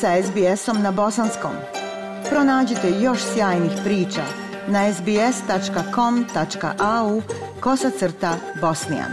sa SBS-om na bosanskom. Pronađite još sjajnih priča na sbs.com.au kosacrta bosnijan.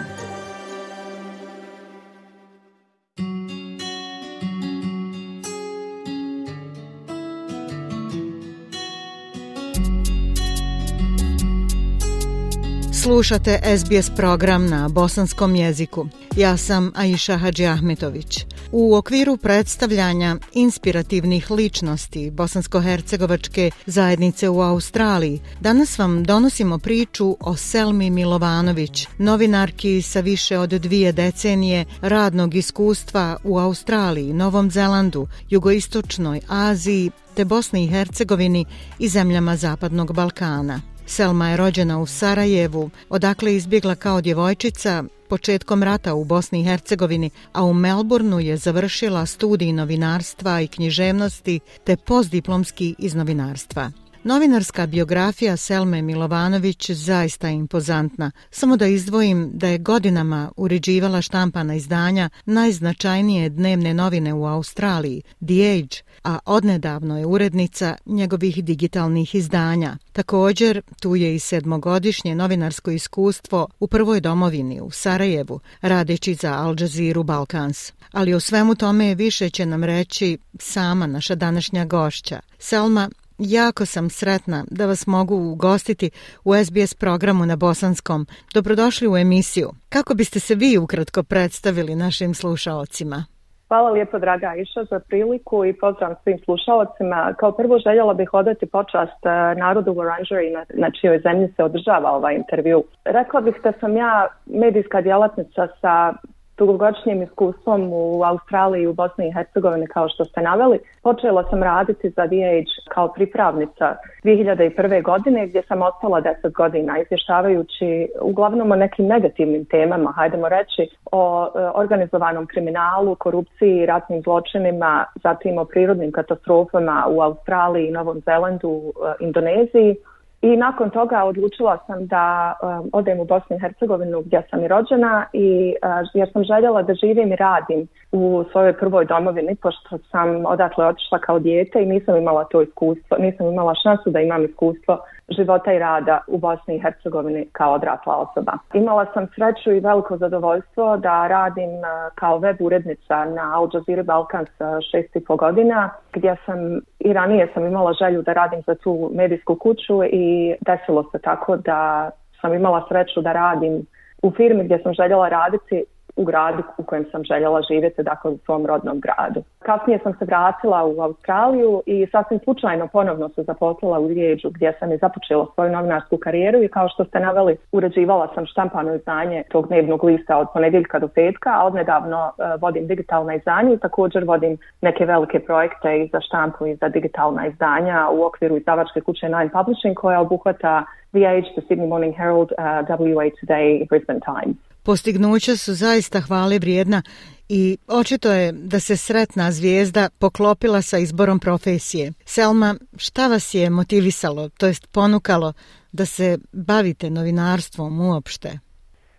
Slušate SBS program na bosanskom jeziku. Ja sam Aisha Hadži Ahmetović. U okviru predstavljanja inspirativnih ličnosti bosansko-hercegovačke zajednice u Australiji, danas vam donosimo priču o Selmi Milovanović, novinarki sa više od dvije decenije radnog iskustva u Australiji, Novom Zelandu, Jugoistočnoj Aziji te Bosni i Hercegovini i zemljama Zapadnog Balkana. Selma je rođena u Sarajevu, odakle izbjegla kao djevojčica početkom rata u Bosni i Hercegovini, a u Melbourneu je završila studij novinarstva i književnosti te postdiplomski iz novinarstva. Novinarska biografija Selme Milovanović zaista je impozantna. Samo da izdvojim da je godinama uređivala štampana izdanja najznačajnije dnevne novine u Australiji, The Age, a odnedavno je urednica njegovih digitalnih izdanja. Također, tu je i sedmogodišnje novinarsko iskustvo u prvoj domovini u Sarajevu, radeći za Al Jazeera Balkans. Ali o svemu tome više će nam reći sama naša današnja gošća. Selma, Jako sam sretna da vas mogu ugostiti u SBS programu na Bosanskom. Dobrodošli u emisiju. Kako biste se vi ukratko predstavili našim slušaocima? Hvala lijepo, draga Iša, za priliku i pozdrav svim slušalcima. Kao prvo željela bih odati počast e, narodu u Oranžeri na, na čijoj zemlji se održava ovaj intervju. Rekla bih da sam ja medijska djelatnica sa dugogodišnjim iskustvom u Australiji i u Bosni i Hercegovini kao što ste naveli. Počela sam raditi za DH kao pripravnica 2001. godine gdje sam ostala 10 godina izvještavajući uglavnom o nekim negativnim temama, hajdemo reći o e, organizovanom kriminalu, korupciji, ratnim zločinima, zatim o prirodnim katastrofama u Australiji, Novom Zelandu, e, Indoneziji. I nakon toga odlučila sam da um, odem u Bosnu i Hercegovinu gdje sam i rođena i uh, jer sam željela da živim i radim u svojoj prvoj domovini pošto sam odatle otišla kao dijete i nisam imala to iskustvo, nisam imala šansu da imam iskustvo života i rada u Bosni i Hercegovini kao odrasla osoba. Imala sam sreću i veliko zadovoljstvo da radim uh, kao web urednica na Al Jazeera Balkans uh, šest i po godina, gdje sam i ranije sam imala želju da radim za tu medijsku kuću i desilo se tako da sam imala sreću da radim u firmi gdje sam željela raditi u gradu u kojem sam željela živjeti, dakle u svom rodnom gradu. Kasnije sam se vratila u Australiju i sasvim slučajno ponovno se zaposlila u Rijeđu gdje sam i započela svoju novinarsku karijeru i kao što ste naveli, uređivala sam štampano izdanje tog dnevnog lista od ponedjeljka do petka, a odnedavno e, vodim digitalna izdanja i također vodim neke velike projekte i za štampu i za digitalna izdanja u okviru izdavačke kuće Nine Publishing koja obuhvata VH, The Sydney Morning Herald, e, uh, WA Today Brisbane Times. Postignuća su zaista hvale vrijedna i očito je da se sretna zvijezda poklopila sa izborom profesije. Selma, šta vas je motivisalo, to jest ponukalo da se bavite novinarstvom uopšte?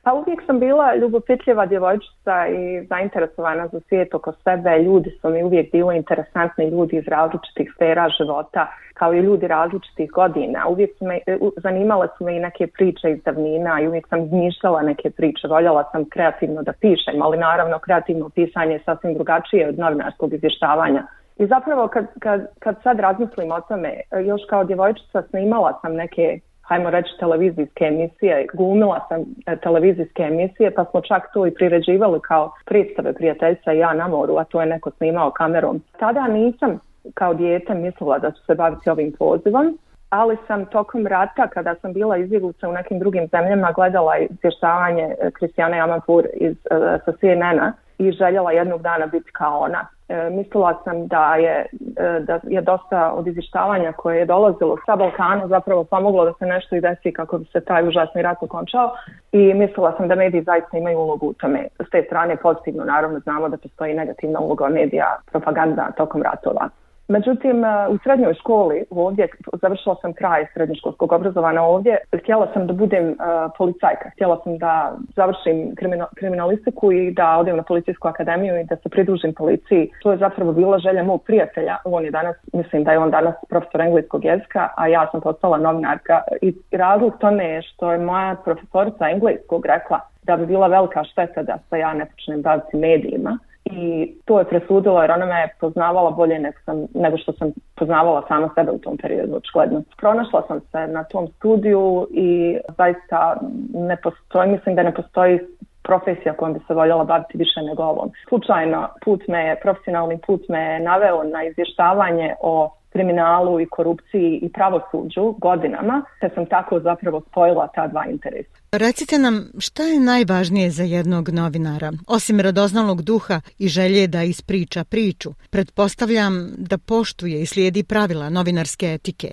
Pa uvijek sam bila ljubopitljiva djevojčica i zainteresovana za svijet oko sebe. Ljudi su mi uvijek bili interesantni ljudi iz različitih sfera života, kao i ljudi različitih godina. Uvijek su me, zanimale su me i neke priče iz davnina i uvijek sam izmišljala neke priče. Voljela sam kreativno da pišem, ali naravno kreativno pisanje je sasvim drugačije od novinarskog izvještavanja. I zapravo kad, kad, kad sad razmislim o tome, još kao djevojčica snimala sam neke hajmo reći, televizijske emisije. Glumila sam e, televizijske emisije, pa smo čak to i priređivali kao predstave prijateljstva i ja na moru, a to je neko snimao kamerom. Tada nisam kao dijete mislila da ću se baviti ovim pozivom, ali sam tokom rata, kada sam bila izbjeglica u nekim drugim zemljama, gledala izvještavanje e, Kristijane Jamapur iz, e, sa CNN-a i željela jednog dana biti kao ona. E, mislila sam da je, e, da je dosta od izvještavanja koje je dolazilo sa Balkana zapravo pomoglo da se nešto i desi kako bi se taj užasni rat okončao i mislila sam da mediji zaista imaju ulogu u tome. S te strane pozitivno naravno znamo da postoji negativna uloga medija propaganda tokom ratova. Međutim, e, u srednjoj školi ovdje, završila sam kraj srednjoškolskog obrazovanja ovdje, htjela sam da budem uh, policajka, htjela sam da završim krimino, kriminalistiku i da odem na policijsku akademiju i da se pridružim policiji. To je zapravo bila želja mog prijatelja, on je danas, mislim da je on danas profesor engleskog jezika, a ja sam postala novinarka. I razlog tome je što je moja profesorica engleskog rekla da bi bila velika šteta da se ja ne počnem baviti medijima i to je presudilo jer ona me poznavala bolje nego, sam, nego što sam poznavala sama sebe u tom periodu, očigledno. Pronašla sam se na tom studiju i zaista ne postoji, mislim da ne postoji profesija kojom bi se voljela baviti više nego ovom. Slučajno put me je, profesionalni put me je naveo na izvještavanje o kriminalu i korupciji i pravosuđu godinama, te sam tako zapravo spojila ta dva interesa. Recite nam šta je najvažnije za jednog novinara, osim radoznalog duha i želje da ispriča priču. Pretpostavljam da poštuje i slijedi pravila novinarske etike.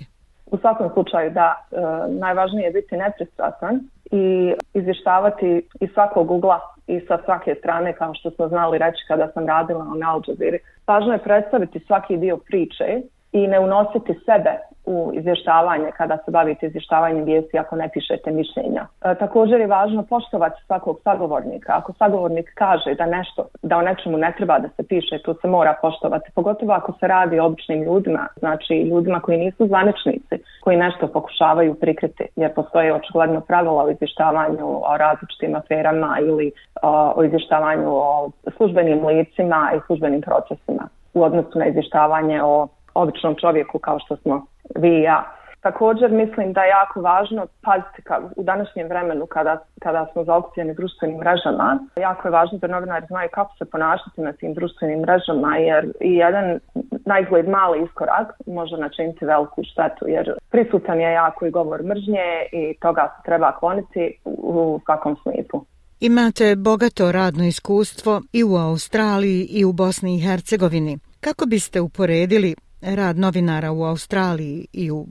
U svakom slučaju da e, najvažnije je biti nepristrasan i izvještavati iz svakog ugla i sa svake strane kao što smo znali reći kada sam radila na Al Jazeera. Važno je predstaviti svaki dio priče i ne unositi sebe u izvještavanje kada se bavite izvještavanjem vijesti ako ne pišete mišljenja. E, također je važno poštovati svakog sagovornika. Ako sagovornik kaže da nešto, da o nečemu ne treba da se piše, to se mora poštovati. Pogotovo ako se radi o običnim ljudima, znači ljudima koji nisu zvaničnici, koji nešto pokušavaju prikriti, jer postoje očigledno pravila o izvještavanju o različitim aferama ili o, o izvještavanju o službenim licima i službenim procesima u odnosu na izvještavanje o običnom čovjeku kao što smo vi i ja. Također mislim da je jako važno paziti ka, u današnjem vremenu kada, kada smo zaokupljeni društvenim mrežama. Jako je važno da novinari znaju kako se ponašati na tim društvenim mrežama jer i jedan najgled mali iskorak može načiniti veliku štetu jer prisutan je jako i govor mržnje i toga se treba kloniti u svakom smislu. Imate bogato radno iskustvo i u Australiji i u Bosni i Hercegovini. Kako biste uporedili rad novinara u Australiji i u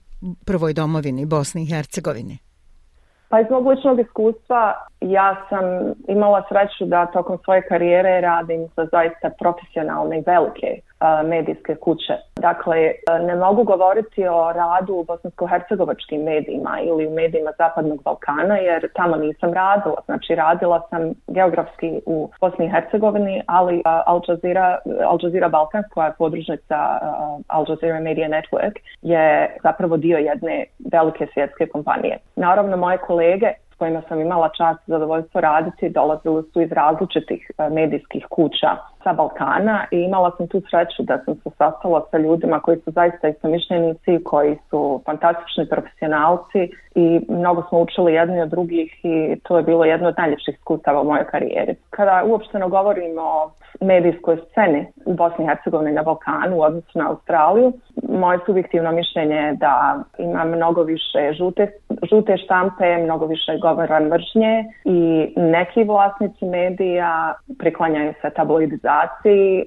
prvoj domovini Bosni i Hercegovini? Pa iz mog ličnog iskustva ja sam imala sreću da tokom svoje karijere radim za zaista profesionalne i velike medijske kuće. Dakle, e, ne mogu govoriti o radu u bosansko-hercegovačkim medijima ili u medijima Zapadnog Balkana jer tamo nisam radila. Znači, radila sam geografski u Bosni i Hercegovini, ali e, Al Jazeera, Al Jazeera Balkans, koja je podružnica e, Al Jazeera Media Network, je zapravo dio jedne velike svjetske kompanije. Naravno, moje kolege kojima sam imala čast i zadovoljstvo raditi dolazili su iz različitih medijskih kuća sa Balkana i imala sam tu sreću da sam se sastala sa ljudima koji su zaista istomišljenici, koji su fantastični profesionalci i mnogo smo učili jedni od drugih i to je bilo jedno od najljepših iskustava u mojoj karijeri. Kada uopšteno govorimo o medijskoj sceni u Bosni i Hercegovini na Balkanu u odnosu na Australiju, moje subjektivno mišljenje je da ima mnogo više žute, žute štampe, mnogo više govora mržnje i neki vlasnici medija priklanjaju se tabloidizaciji,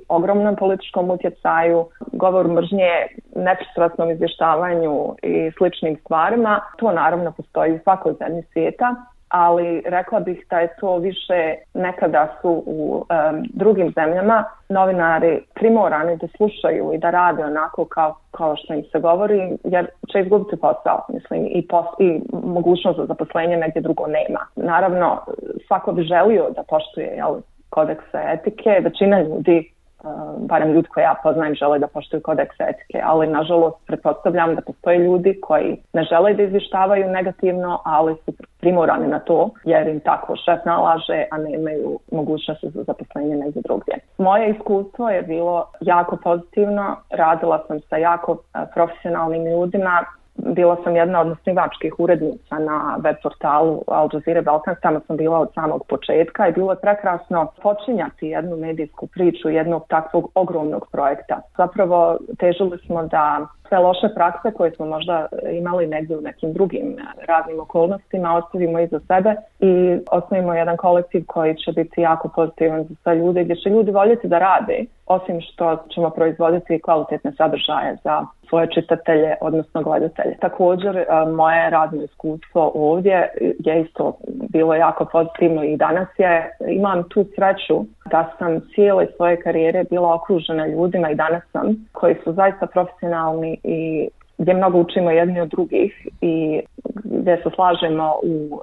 ogromnom političkom utjecaju, govor mržnje, nepristrasnom izvještavanju i sličnim stvarima. To naravno postoji u svakoj zemlji svijeta ali rekla bih da je to više nekada su u um, drugim zemljama novinari primorani da slušaju i da rade onako kao, kao što im se govori, jer će izgubiti posao, mislim, i, pos, i mogućnost za zaposlenje negdje drugo nema. Naravno, svako bi želio da poštuje jel, kodeksa etike, većina ljudi eh, barem ljudi koje ja poznajem žele da poštuju kodeks etike, ali nažalost pretpostavljam da postoje ljudi koji ne žele da izvištavaju negativno, ali su primorani na to jer im tako šef nalaže, a ne imaju mogućnost za zaposlenje negdje drugdje. Moje iskustvo je bilo jako pozitivno, radila sam sa jako eh, profesionalnim ljudima, bila sam jedna od osnivačkih urednica na web portalu Al Jazeera Balkans, tamo sam bila od samog početka i bilo je prekrasno počinjati jednu medijsku priču jednog takvog ogromnog projekta. Zapravo težili smo da sve loše prakse koje smo možda imali negdje u nekim drugim e, radnim okolnostima ostavimo iza sebe i osnovimo jedan kolektiv koji će biti jako pozitivan za sve ljude gdje će ljudi voljeti da rade osim što ćemo proizvoditi kvalitetne sadržaje za svoje čitatelje, odnosno gledatelje. Također, e, moje radno iskustvo ovdje je isto bilo jako pozitivno i danas je, imam tu sreću da sam cijele svoje karijere bila okružena ljudima i danas sam koji su zaista profesionalni i gdje mnogo učimo jedni od drugih i gdje se slažemo u,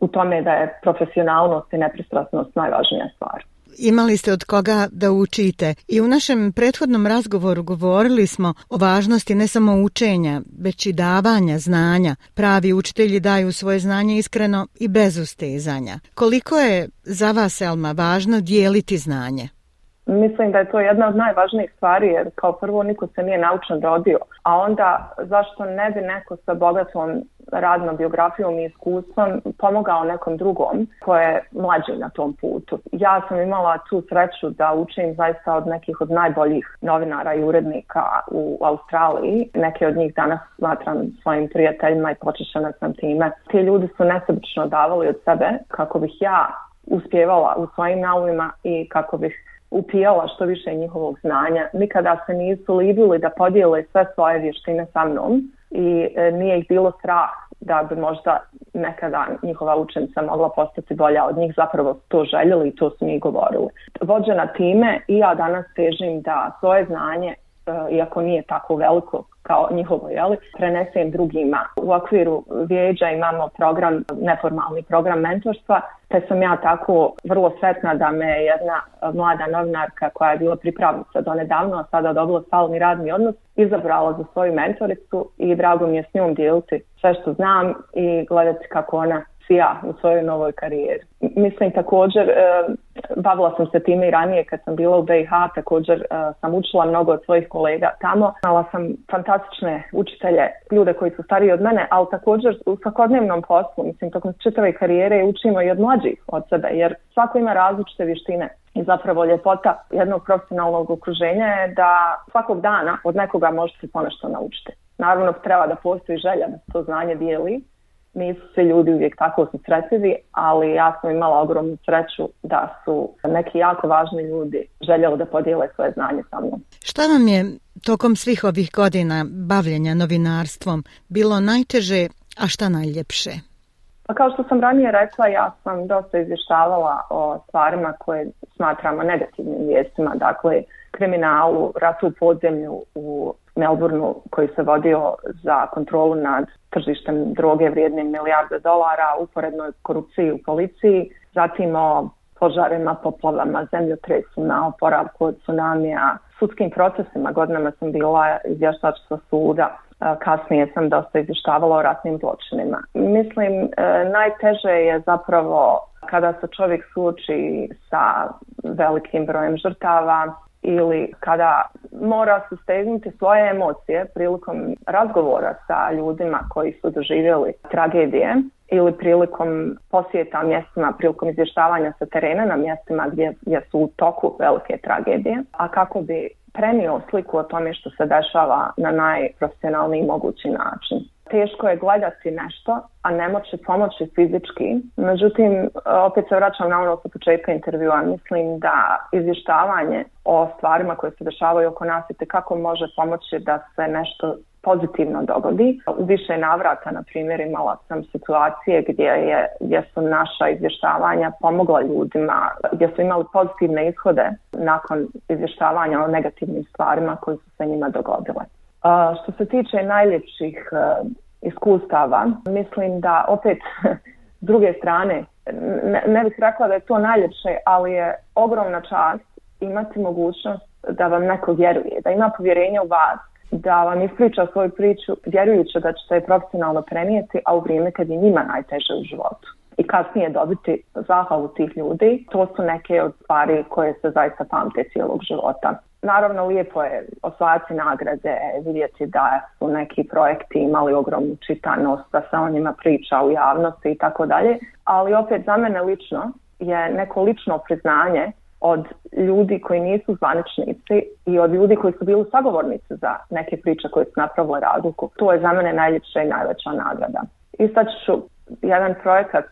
u tome da je profesionalnost i nepristrasnost najvažnija stvar imali ste od koga da učite. I u našem prethodnom razgovoru govorili smo o važnosti ne samo učenja, već i davanja znanja. Pravi učitelji daju svoje znanje iskreno i bez ustezanja. Koliko je za vas, Elma, važno dijeliti znanje? Mislim da je to jedna od najvažnijih stvari jer kao prvo niko se nije naučno rodio, a onda zašto ne bi neko sa bogatom radnom biografijom i iskustvom pomogao nekom drugom ko je mlađi na tom putu. Ja sam imala tu sreću da učim zaista od nekih od najboljih novinara i urednika u Australiji. Neke od njih danas smatram svojim prijateljima i počešena sam time. Ti ljudi su nesebično davali od sebe kako bih ja uspjevala u svojim naumima i kako bih upijala što više njihovog znanja. Nikada se nisu libili da podijele sve svoje vještine sa mnom i e, nije ih bilo strah da bi možda nekada njihova učenica mogla postati bolja od njih, zapravo to željeli i to su mi govorili. Vođena time i ja danas težim da svoje znanje, e, iako nije tako veliko kao njihovo, jeli, prenesem drugima. U okviru vijeđa imamo program, neformalni program mentorstva, te sam ja tako vrlo sretna da me jedna e, mlada novinarka koja je bila pripravnica do nedavno, a sada dobila stalni radni odnos, izabrala za svoju mentoricu i drago mi je s njom dijeliti sve što znam i gledati kako ona ja u svojoj novoj karijeri. Mislim također, e, bavila sam se time i ranije kad sam bila u BiH, također e, sam učila mnogo od svojih kolega tamo. Imala sam fantastične učitelje, ljude koji su stariji od mene, ali također u svakodnevnom poslu, mislim, tokom čitave karijere učimo i od mlađih od sebe, jer svako ima različite vještine. I zapravo ljepota jednog profesionalnog okruženja je da svakog dana od nekoga možete ponešto naučiti. Naravno, treba da postoji želja da to znanje dijeli, nisu svi ljudi uvijek tako susretljivi, ali ja sam imala ogromnu sreću da su neki jako važni ljudi željeli da podijele svoje znanje sa mnom. Šta vam je tokom svih ovih godina bavljenja novinarstvom bilo najteže, a šta najljepše? Pa kao što sam ranije rekla, ja sam dosta izvještavala o stvarima koje smatramo negativnim vijestima, dakle kriminalu, ratu u podzemlju u Melbourneu koji se vodio za kontrolu nad tržištem droge vrijednim milijarde dolara, uporednoj korupciji u policiji, zatim o požarima, poplavama, zemljotresima, oporavku od tsunamija, sudskim procesima. Godinama sam bila izvještač sa suda, e, kasnije sam dosta izvještavala o ratnim zločinima. Mislim, e, najteže je zapravo kada se čovjek suoči sa velikim brojem žrtava, ili kada mora sustegnuti svoje emocije prilikom razgovora sa ljudima koji su doživjeli tragedije ili prilikom posjeta mjestima, prilikom izvještavanja sa terena na mjestima gdje, gdje su u toku velike tragedije, a kako bi prenio sliku o tome što se dešava na najprofesionalniji mogući način teško je gledati nešto, a ne moći pomoći fizički. Međutim, opet se vraćam na ono sa početka intervjua. Mislim da izvještavanje o stvarima koje se dešavaju oko nas i kako može pomoći da se nešto pozitivno dogodi. U više navrata, na primjer, imala sam situacije gdje, je, gdje su naša izvještavanja pomogla ljudima, gdje su imali pozitivne ishode nakon izvještavanja o negativnim stvarima koji su se njima dogodile. Što se tiče najljepših e, iskustava, mislim da opet s druge strane, ne, ne bih rekla da je to najljepše, ali je ogromna čast imati mogućnost da vam neko vjeruje, da ima povjerenje u vas, da vam ispriča svoju priču vjerujući da ćete je profesionalno prenijeti, a u vrijeme kad je njima najteže u životu i kasnije dobiti zahvalu tih ljudi, to su neke od stvari koje se zaista pamte cijelog života. Naravno, lijepo je osvajati nagrade, vidjeti da su neki projekti imali ogromnu čitanost, da se o njima priča u javnosti i tako dalje, ali opet za mene lično je neko lično priznanje od ljudi koji nisu zvaničnici i od ljudi koji su bili sagovornici za neke priče koje su napravile razliku. To je za mene najljepša i najveća nagrada. Istaći ću jedan projekat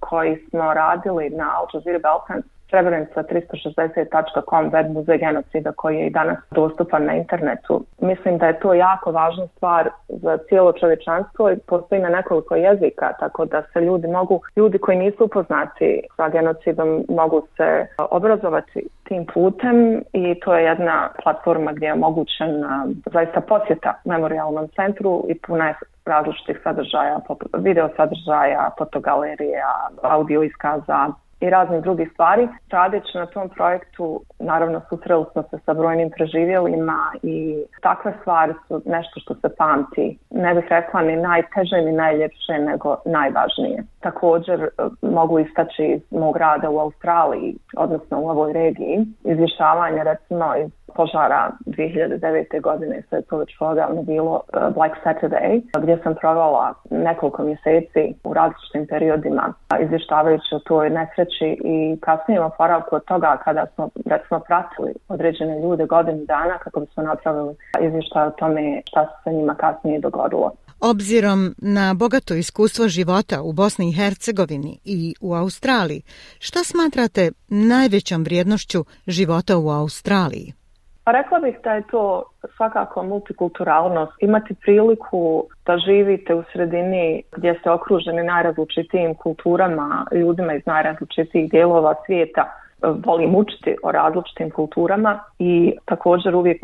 koji smo radili na Al Jazeera Balkans srebrenica360.com web muzej genocida koji je i danas dostupan na internetu. Mislim da je to jako važna stvar za cijelo čovječanstvo i postoji na nekoliko jezika, tako da se ljudi mogu, ljudi koji nisu upoznati sa genocidom mogu se obrazovati tim putem i to je jedna platforma gdje je omogućen zaista posjeta memorialnom centru i puna je različitih sadržaja, video sadržaja, fotogalerija, audio iskaza, i raznih drugih stvari. Radeći na tom projektu, naravno, susreli smo se sa brojnim preživjelima i takve stvari su nešto što se pamti. Ne bih rekla ni najteže ni najljepše, nego najvažnije. Također e, mogu istaći iz mog rada u Australiji, odnosno u ovoj regiji, izvješavanje recimo iz požara 2009. godine, sve to već odavno bilo uh, Black Saturday, gdje sam provela nekoliko mjeseci u različitim periodima uh, izvještavajući o toj nesreći i kasnije oporavku od toga kada smo recimo pratili određene ljude godinu dana kako bismo napravili izvještaj o tome šta se sa njima kasnije dogodilo. Obzirom na bogato iskustvo života u Bosni i Hercegovini i u Australiji, šta smatrate najvećom vrijednošću života u Australiji? Pa rekla bih da je to svakako multikulturalnost. Imati priliku da živite u sredini gdje ste okruženi najrazličitijim kulturama, ljudima iz najrazličitijih dijelova svijeta, volim učiti o različitim kulturama i također uvijek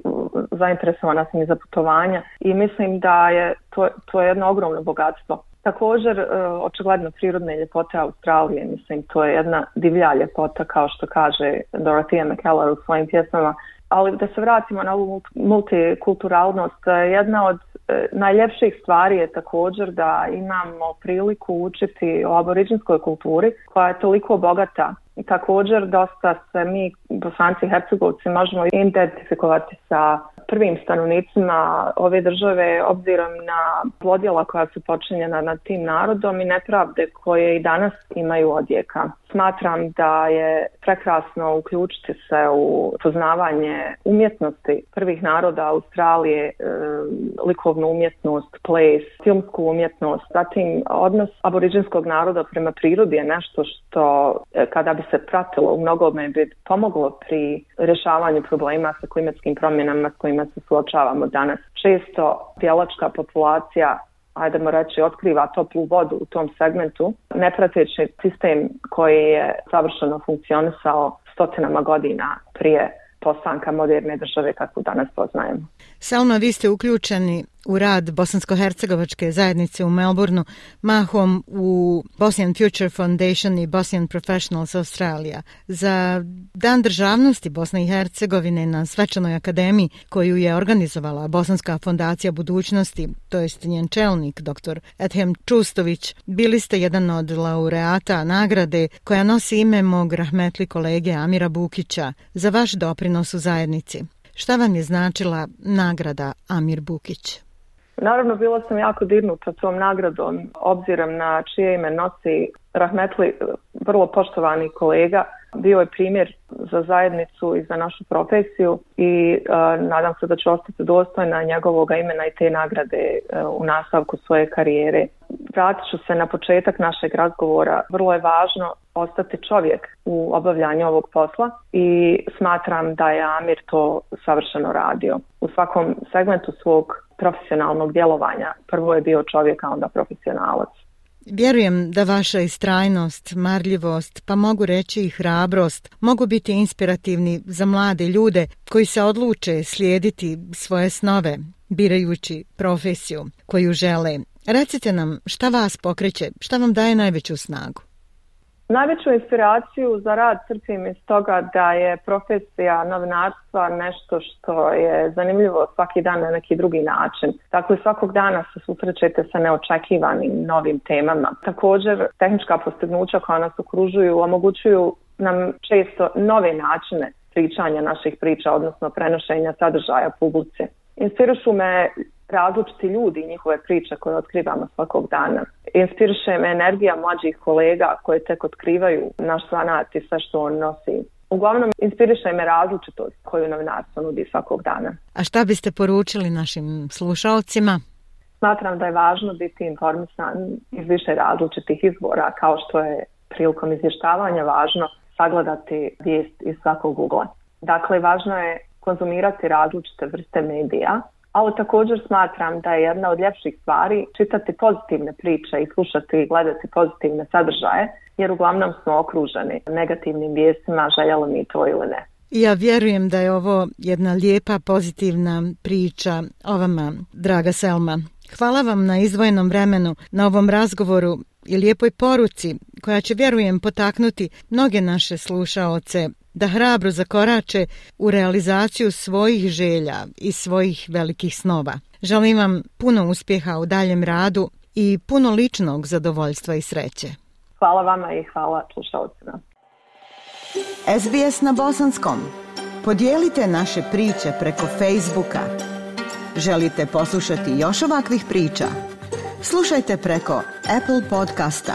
zainteresovana sam i za putovanja i mislim da je to, to je jedno ogromno bogatstvo. Također, e, očigledno prirodne ljepote Australije, mislim, to je jedna divlja ljepota, kao što kaže Dorothea McKellar u svojim pjesmama, ali da se vratimo na ovu multikulturalnost, e, jedna od e, najljepših stvari je također da imamo priliku učiti o aboriđinskoj kulturi koja je toliko bogata. Također dosta se mi, bosanci i hercegovci, možemo identifikovati sa prvim stanovnicima ove države obzirom na zlodjela koja su počinjena nad tim narodom i nepravde koje i danas imaju odjeka. Smatram da je prekrasno uključiti se u poznavanje umjetnosti prvih naroda Australije, e, likovnu umjetnost, place, filmsku umjetnost, zatim odnos aboriđinskog naroda prema prirodi je nešto što e, kada bi se pratilo u mnogome bi pomoglo pri rješavanju problema sa klimatskim promjenama s kojima se suočavamo danas. Često pjelačka populacija ajdemo reći, otkriva toplu vodu u tom segmentu, ne prateći sistem koji je savršeno funkcionisao stotinama godina prije postanka moderne države kakvu danas poznajemo. Salma, vi ste uključeni u rad Bosansko-Hercegovačke zajednice u Melbourneu, mahom u Bosnian Future Foundation i Bosnian Professionals Australia. Za Dan državnosti Bosne i Hercegovine na Svečanoj akademiji koju je organizovala Bosanska fondacija budućnosti, to jest njen čelnik, dr. Ethem Čustović, bili ste jedan od laureata nagrade koja nosi ime mog rahmetli kolege Amira Bukića za vaš doprinos u zajednici. Šta vam je značila nagrada Amir Bukić? Naravno, bila sam jako dirnuta tom nagradom, obzirom na čije ime nosi Rahmetli, vrlo poštovani kolega, bio je primjer za zajednicu i za našu profesiju i uh, nadam se da će ostati dostojna njegovog imena i te nagrade uh, u nastavku svoje karijere. Vratit ću se na početak našeg razgovora. Vrlo je važno ostati čovjek u obavljanju ovog posla i smatram da je Amir to savršeno radio. U svakom segmentu svog profesionalnog djelovanja prvo je bio čovjek, a onda profesionalac. Vjerujem da vaša istrajnost, marljivost, pa mogu reći i hrabrost, mogu biti inspirativni za mlade ljude koji se odluče slijediti svoje snove, birajući profesiju koju žele. Recite nam šta vas pokreće, šta vam daje najveću snagu? Najveću inspiraciju za rad crpim iz toga da je profesija novinarstva nešto što je zanimljivo svaki dan na neki drugi način. Dakle, svakog dana se susrećete sa neočekivanim novim temama. Također, tehnička postignuća koja nas okružuju omogućuju nam često nove načine pričanja naših priča, odnosno prenošenja sadržaja publice. Inspirišu me različiti ljudi i njihove priče koje otkrivamo svakog dana. Inspiriše me energija mlađih kolega koje tek otkrivaju naš zanat i sve što on nosi. Uglavnom, inspiriše me različitost koju novinarstvo nudi svakog dana. A šta biste poručili našim slušalcima? Smatram da je važno biti informisan iz više različitih izvora, kao što je prilikom izvještavanja važno sagledati vijest iz svakog ugla. Dakle, važno je konzumirati različite vrste medija, ali također smatram da je jedna od ljepših stvari čitati pozitivne priče i slušati i gledati pozitivne sadržaje, jer uglavnom smo okruženi negativnim vijestima, željelo mi to ili ne. Ja vjerujem da je ovo jedna lijepa, pozitivna priča o vama, draga Selma. Hvala vam na izvojenom vremenu, na ovom razgovoru i lijepoj poruci koja će, vjerujem, potaknuti mnoge naše slušaoce da hrabro zakorače u realizaciju svojih želja i svojih velikih snova. Želim vam puno uspjeha u daljem radu i puno ličnog zadovoljstva i sreće. Hvala vama i hvala slušalcima. SBS na Bosanskom. Podijelite naše priče preko Facebooka. Želite poslušati još ovakvih priča? Slušajte preko Apple podcasta,